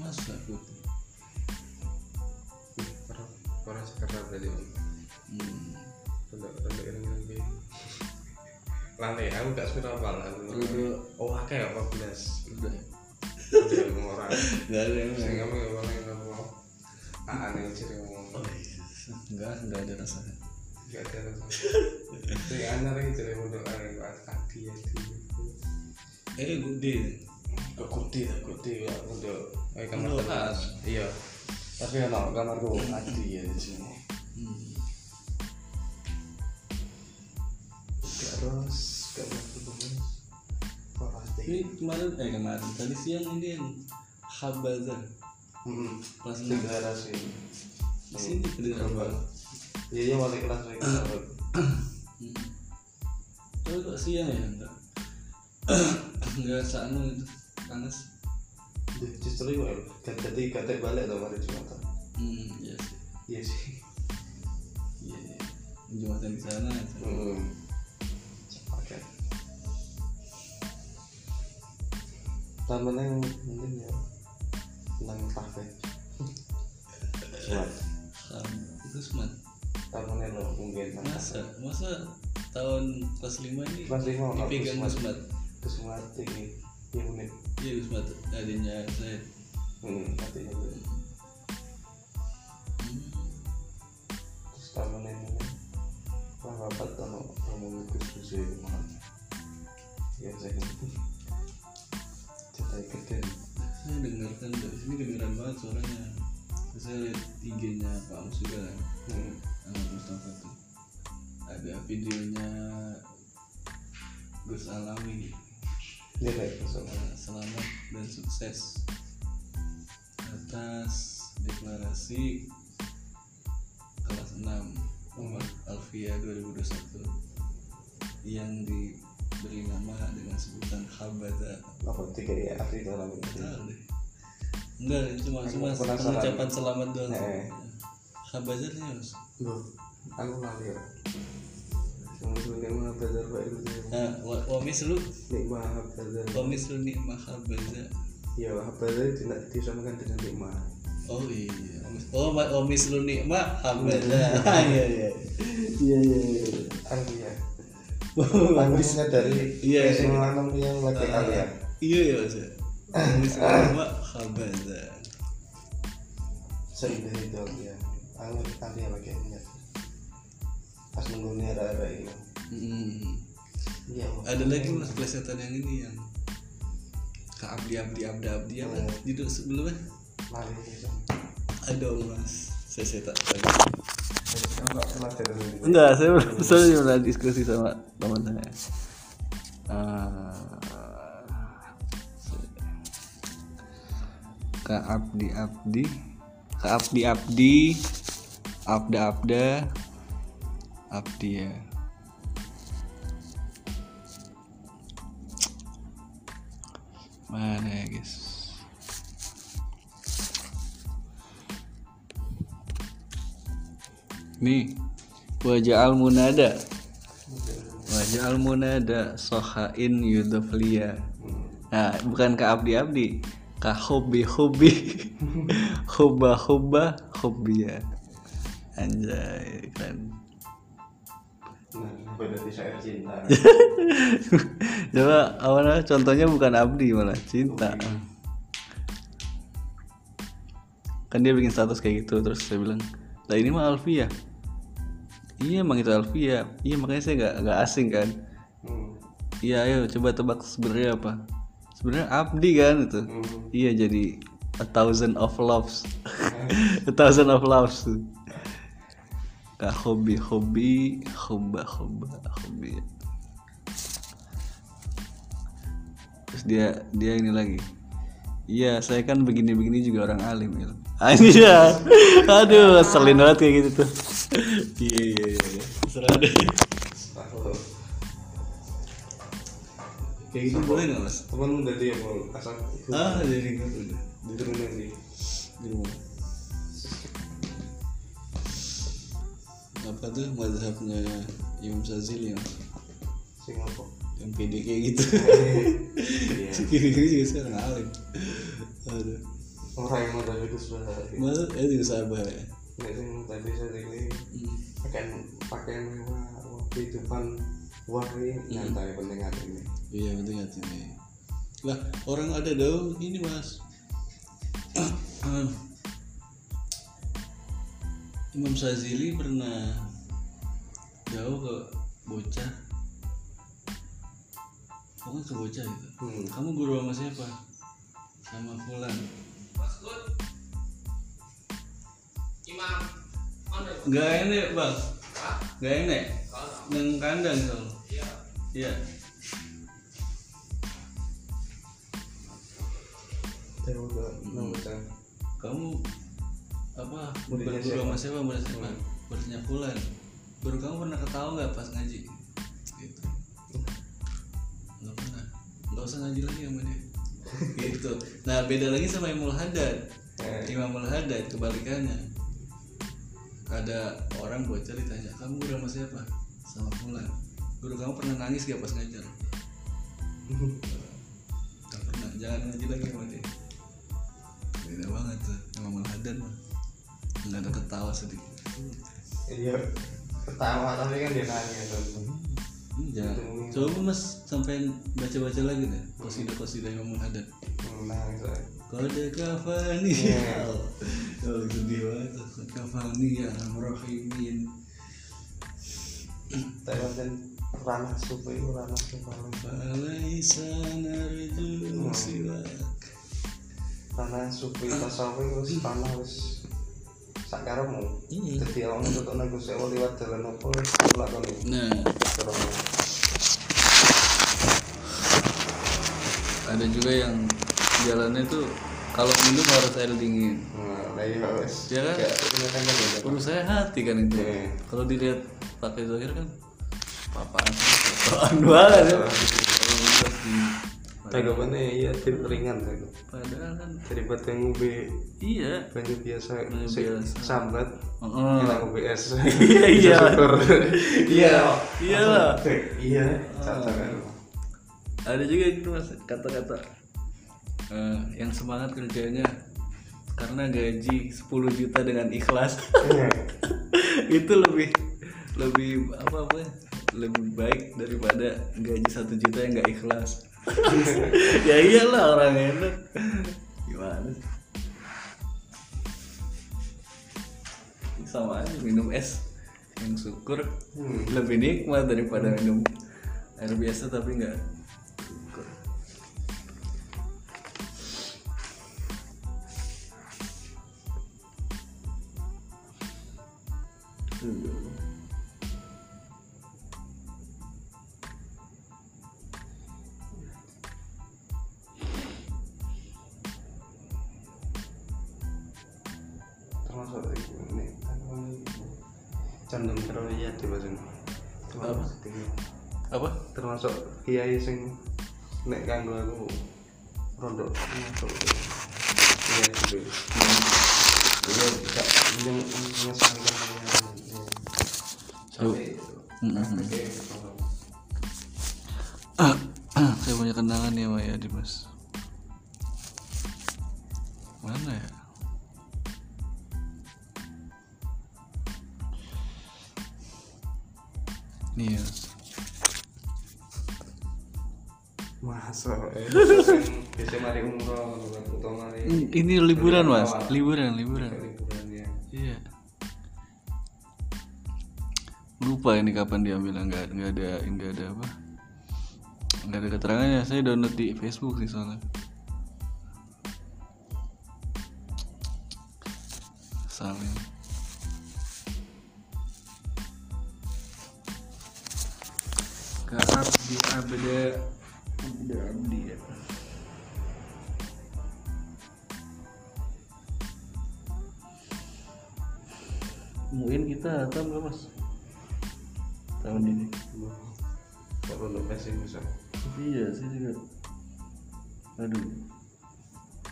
masa putih
Orang orang Jakarta berarti om.
hmm.
Rada rada ireng-ireng kayak. Lali, aku gak suka apa lah.
Udah.
Oh, akeh 14.
udah
Udah orang.
nggak ada yang
Saya nggak mau ngomong yang ngomong. Ah, aneh sih ngomong.
oh iya nggak nggak ada rasanya
Gak ada rasa. Saya anak lagi jadi model aneh tadi ya dulu.
eh gede
Kok kuti tak kuti ya model. Eh
Model khas.
Iya. Tapi kalau kamarku tadi ya di sini.
hmm.
Terus terus. Pasti.
Ini kemarin eh kemarin tadi siang ini yang Habazar
Hmm.
kelas
Negara sih.
di sini banget
Iya iya balik kelas lagi.
Hmm. Tapi kok siang ya enggak enggak sanu itu panas
Justru itu jadi kata balik atau hari Jumat.
hmm iya sih
Iya sih.
iya iya jumatan di sana
Hmm. Taman yang mungkin ya tentang kafe. Smart.
Itu smart
yang lo mungkin
masa masa tahun kelas 5 ini
Kelas lima, aku
dipegang
smart.
smart
ke smart ini. Iya unik.
iya smart adanya saya
Hmm. Artinya itu.
hmm.
Terus ini. Wah rapat ngomong itu susu itu mana? Ya saya. Cetai gede.
saya dengarkan dari sini kedengaran banget suaranya. Saya lihat IG-nya Pak Mus juga kan
hmm.
Ahmad Mustafa tuh. Ada videonya Gus Alami.
Kayak gitu
Eh, selamat dan sukses atas deklarasi kelas 6 Muhammad Alfia 2021 yang diberi nama dengan sebutan Habada
apa tiga ya arti dalam itu
tahu deh. Enggak cuma
Aku
cuma
penasaran.
pengucapan selamat doang.
Eh.
Habada nih mas.
Loh aku itu nikmah itu dia.
Nah wa- wamis lu?
Nikmah bazar
wamis lu nikmah Habada
ya bazar tidak disamakan dengan nikmah.
Oh iya, Omis- oh ma- omis lu nikmah Habada. Iya iya. Iya iya iya.
Anglia dari
Iya, iya.
lanang yang lagi kalian.
Iya iya Mas. Omis lu nikmah Habada.
seindah itu Anglia Anglia Anglia lagi ingat pas nunggu nih ada ini.
Hmm.
iya
Ada lagi mas plesetan yang ini yang ke abdi abdi abdi apa?
Hmm.
judul sebelumnya?
Lari
ada mas. Saya saya tak tahu
enggak
saya belum saya pernah diskusi sama teman saya. Ah, ke abdi abdi. Ke abdi abdi. Abda abda abdi ya. Mana ya guys nih wajah al munada wajah al munada sohain yudoflia nah bukan ke abdi abdi ke hobi hobi hoba hoba hobia anjay kan
nah pada syair cinta.
Coba awalnya contohnya bukan abdi malah cinta. Kan dia bikin status kayak gitu terus saya bilang lah ini mah Alfia iya emang itu Alfia iya makanya saya gak, gak asing kan.
Hmm.
iya ayo coba tebak sebenarnya apa? Sebenarnya abdi kan itu.
Hmm.
iya jadi a thousand of loves. A thousand of loves. Kak hobi hobi hoba hoba hobi. Terus dia dia ini lagi. Iya saya kan begini begini juga orang alim ya iya aduh selin banget kayak gitu tuh. Iya iya iya. Serah deh. Kayak gitu boleh nggak mas?
Temanmu dari yang mau asal
ah jadi udah
di turunan di
di rumah. Apa tuh mazhabnya Imam Sazili yang
sing apa
yang pede kayak gitu.
Iya.
Kiri kiri juga sekarang alim aduh
mau dari itu sudah
masa eh juga sabar ya.
Nek sing tadi saya ini
Hmm.
pakaian pakaian mewah wah, kehidupan wah ini nyantai penting hati ini.
Iya penting hati nih lah orang ada dong ini mas. Imam Sazili pernah jauh ke bocah. Pokoknya ke bocah gitu.
Hmm.
kamu guru sama siapa? Sama Fulan
Imam. Mana ya?
nggak enak bang. Nggak enak? Neng kandang kalau
Iya.
iya.
Udah nunggu
kamu apa berguru
siapa?
sama siapa siapa muridnya Fulan guru kamu pernah ketawa nggak pas ngaji? Gitu. Nggak pernah. Nggak usah ngaji lagi sama dia gitu. Nah beda lagi sama Imamul Haddad
eh,
Imamul Haddad kebalikannya. Ada orang bocah ditanya kamu guru sama siapa? Sama Fulan. Guru kamu pernah nangis gak pas ngajar? Gak pernah jangan ngaji lagi sama dia. Beda banget tuh Imamul Haddad mah. Nggak ada ketawa sedikit.
Iya ketawa tapi kan dia nangis. Kan
Hmm, jangan coba mas sampai baca-baca lagi deh. Imamul Haddad
Hmm, nangis saya
Kode kafani.
Iya.
Oh sedih banget Kode kafani ya Rahimin
saya kan ranah itu ranah suku
Falaisa narju silak
ranah suku itu tasawuf itu ranah wis sakaremu
Iya.
jadi awakmu tutuk nang Gusti Allah liwat dalan apa wis lakoni
nah. Ada juga yang jalannya tuh kalau minum harus air dingin.
Nah iya
Ya kan? Urus saya hati kan itu.
Iya.
kalau dilihat pakai zahir kan apaan apaan banget ya Di
tanggapannya iya tim ringan itu
padahal kan
daripada ngombe
iya.
Banyu biasa
biasa.
sambat.
Heeh.
enak ngombe es
iya iya.
Iya.
Iya lah.
iya kan
ada juga gitu mas kata-kata eh, yang semangat kerjanya. Karena gaji 10 juta dengan ikhlas.
Iya.
itu lebih lebih apa apa ya, lebih baik daripada gaji satu juta yang nggak ikhlas ya iyalah orang enak. Gimana? Sama aja minum es yang syukur.
Hmm.
lebih nikmat daripada minum air biasa tapi nggak syukur
kiai sing nek kanggo aku rondo termasuk kiai itu dia tidak menyesuaikan dengan sampai sampai
saya punya kenangan ya Maya Dimas mana ya? Nih ya
masa bisa mari umroh atau mari.
Ini liburan mas? liburan liburan.
Ya.
Iya. Lupa ini kapan diambil nggak nggak ada nggak ada apa? Nggak ada keterangannya. Saya download di Facebook sih soalnya. Saling ke abdi abda abda abdi ya Mungkin kita hatam nggak mas? Tahun ini.
Kalau untuk pesimis
iya sih juga. Aduh.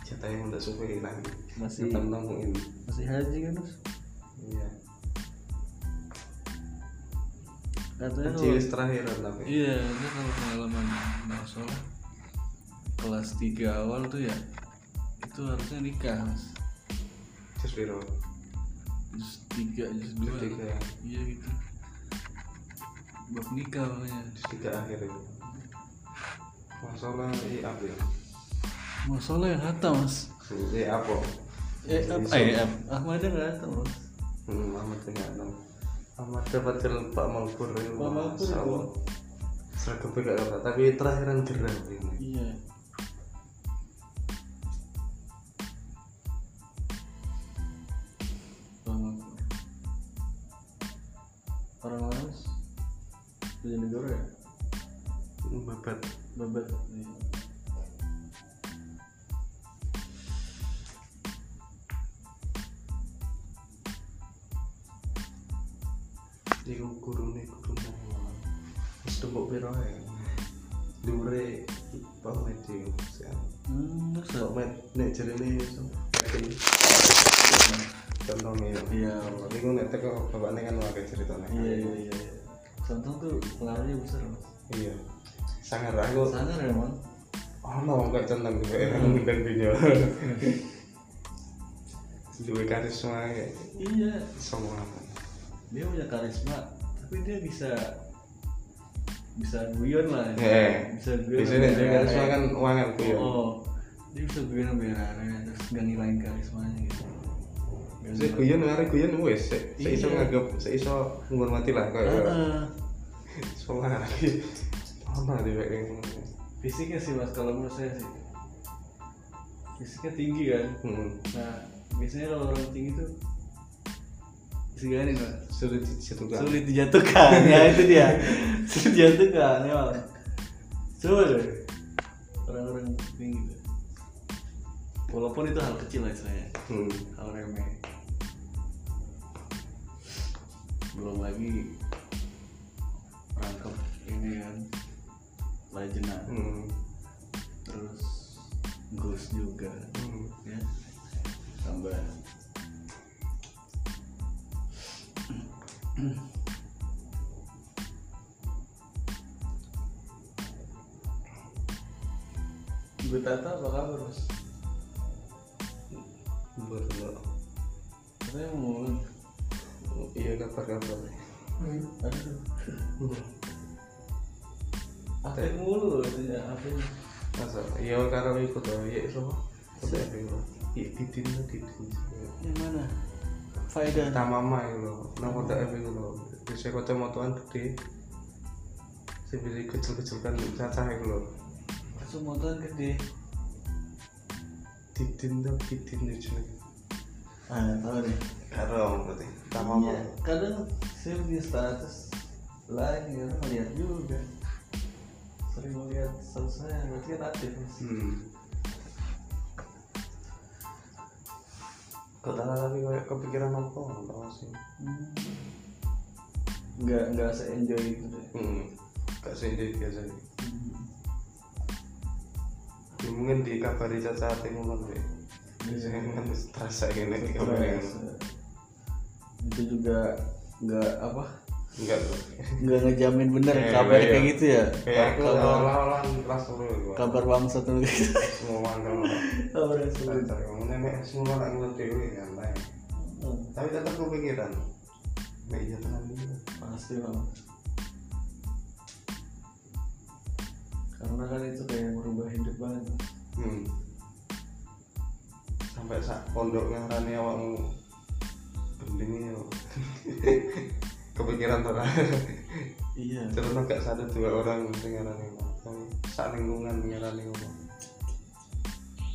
Jatahnya udah suka lagi.
Masih-
tetap nongin
masih haji kan mas?
Iya
katanya kalau
Cilis terakhir tapi.
Iya dia kalau pengalaman salah kelas 3 awal tuh ya itu harusnya nikah mas.
Jus Biro
jus tiga jus dua
tiga.
iya gitu. Bab nikah makanya
Jus tiga akhir itu. Masalah i apa ya?
Masalah yang hatam mas.
I apa
eh apa eh eh, Ahmadnya nggak mas.
Hmm Ahmad tengah enam Ahmad dapat ke Pak Malpur itu.
Pak
Masya
itu.
Seragam dapat tapi terakhiran geram ini
iya. Orang mana mas Bojonegoro ya?
Babat
babat iya.
Iku guru nih guru nih Terus tembok piro ya Dure Pak Med itu
hmm
Pak Med Nek nih Contohnya.
Iya.
Iku nek teko nih kan wakai ceritanya
iya iya iya. Iya. contoh tuh pengaruhnya besar mas.
Iya. Sangat aku
sangar ya man
Oh no kayak centang juga ya Ngundang video. Dua karisma ya
iya.
Semua
dia punya karisma tapi dia bisa bisa guyon lah.
Eh,
bisa guyon
Biasanya
sama
nek karisma kan wangan tuh ya.
Oh dia bisa guyon sama Rere, terus gak ngilangin karismanya gitu.
Saya guyon hari guyon wes, saya iso nganggap, saya iso menghormati lah kayak
Heeh.
soalnya lagi mana di kayak
fisiknya sih mas kalau menurut saya sih. Fisiknya tinggi kan?
Hmm.
nah biasanya kalau orang tinggi tuh seganin pak.
Sulit dijatuhkan.
Sulit dijatuhkan. Ya itu dia. Sulit dijatuhkan ya coba deh orang-orang tinggi tuh. walaupun itu hal kecil lah saya
hmm.
hal remeh. Belum lagi rangkap ini kan lejenan
Hmm.
terus gus juga
Hmm.
ya. Tambah Bu Tata apa kabar mas?
Baru
Saya mau ngomong.
Iya kabar-kabar.
Aduh. Apa yang mulu katanya apa
masa? Iya karena ikut iya so udah itu iya titin lah titin
Yang mana? Faedah
tamama itu loh. Nama tak itu loh. Bisa kacamataan gede. Saya bisa kecil-kecil kan cacah itu loh.
Kesumotan gede.
Titin lah titin itu
Ah tahu deh.
Karo berarti. Tamama
Iya, kadang saya di status lain ya orang lihat juga. Sering melihat status saya berarti kan aktif
hmm. Kok tanah tapi kayak kepikiran apa? Nggak tahu sih.
Hmm. nggak nggak se enjoy itu deh
hmm. gak sendiri biasa nih Ya, mungkin dikabari caca hati ngomong deh biasanya kan terasa gini dikabarin
Stres. itu juga nggak apa
enggak tuh
nggak ngejamin bener
Iya,
kabar
iya.
kayak gitu ya?
Kayak
Kabar-
seolah-olah kelas dulu
kabar bangsa tuh gitu
semua
kabar yang
kamu nenek semua ngeliat dewi nyantai
Hmm,
tapi tetap kepikiran iya tenang gitu
pasti bang. Karena kan itu kayak merubah hidup banget
hmm. sampai sak pondok ngarani awakmu gending yo kepikiran lah
iya.
Terus gak satu dua orang yang ngarani ngomong sak lingkungan ngarani ngomong.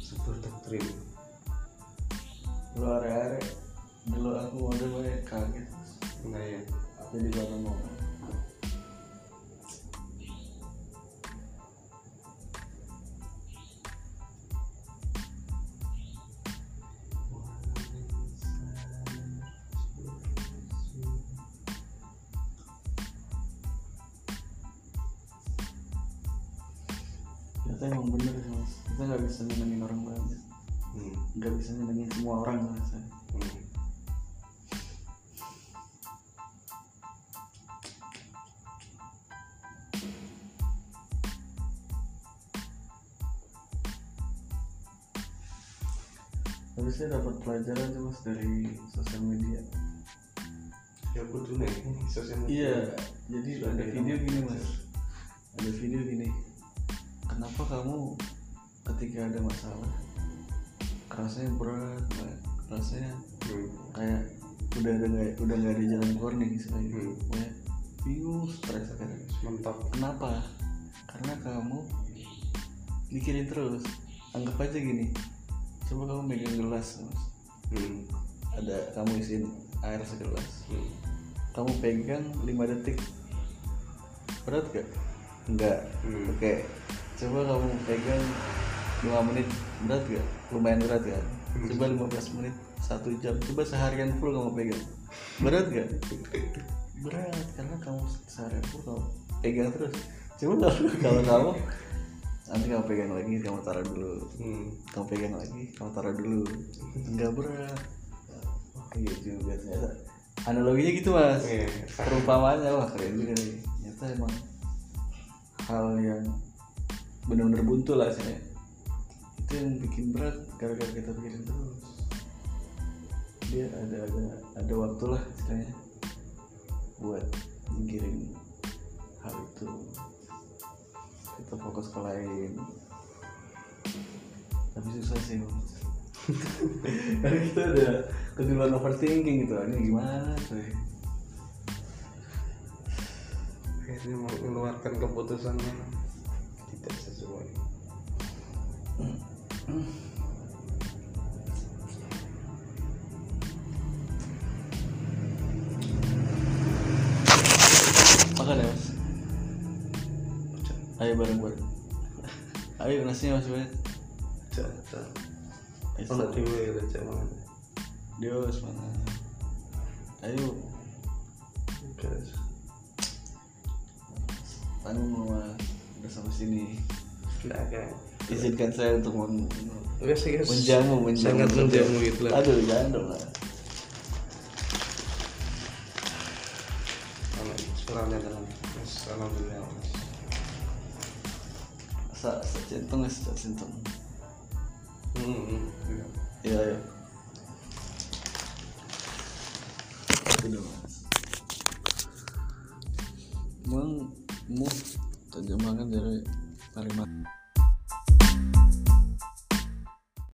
Sebuah doktrin.
Lu are-are dulu aku ada banyak kaget.
Nah ya
jadi baru mau saya dapat pelajaran sih mas dari sosial media.
Ya kudu nih sosial media.
Iya jadi ada video gini mas. Ada video gini. Kenapa kamu ketika ada masalah rasanya berat banget rasanya
hmm.
kayak udah ada nggak udah nggak ada jalan keluar nih istilahnya.
Hmm.
kayak bingung stres akhirnya.
Mentok
kenapa? Karena kamu mikirin terus. Anggap aja gini coba kamu megang gelas mas
hmm.
ada kamu isiin air segelas
Hmm.
kamu pegang 5 detik berat gak? enggak
Hmm.
oke coba kamu pegang 5 menit berat gak? lumayan berat kan coba 15 menit satu jam coba seharian full kamu pegang berat gak? berat karena kamu seharian full kamu pegang terus coba kalau kamu nanti kamu pegang lagi kamu taruh dulu.
Hmm.
kamu pegang lagi kamu taruh dulu. Enggak berat. Oh iya juga ternyata. Analoginya gitu mas.
Iya.
perumpamaannya wah keren juga nih. Ternyata emang hal yang benar-benar buntu lah sih itu yang bikin berat gara-gara kita pikirin terus. Dia ada ada ada waktu lah istilahnya buat mikirin hal itu kita fokus ke lain. Tapi susah sih. Karena kita udah keduluan overthinking gitu ini gimana coy?
Akhirnya mau mengeluarkan keputusannya. Tidak sesuai
ayo bareng bareng ayo nasinya masih banyak
Ono dhewe ya jaman.
dia harus mana ayo
Guys.
tanggung mas udah sampai sini
Nah, kayak
izinkan saya untuk men
Wes guys.
menjamu menjamu
Sangat menjamu itu lah.
aduh jangan dong lah.
Wes alhamdulillah.
Centong sa centong
Hmm.
Iya. iya itu dong mas emang mu tajam banget dari Kalimantan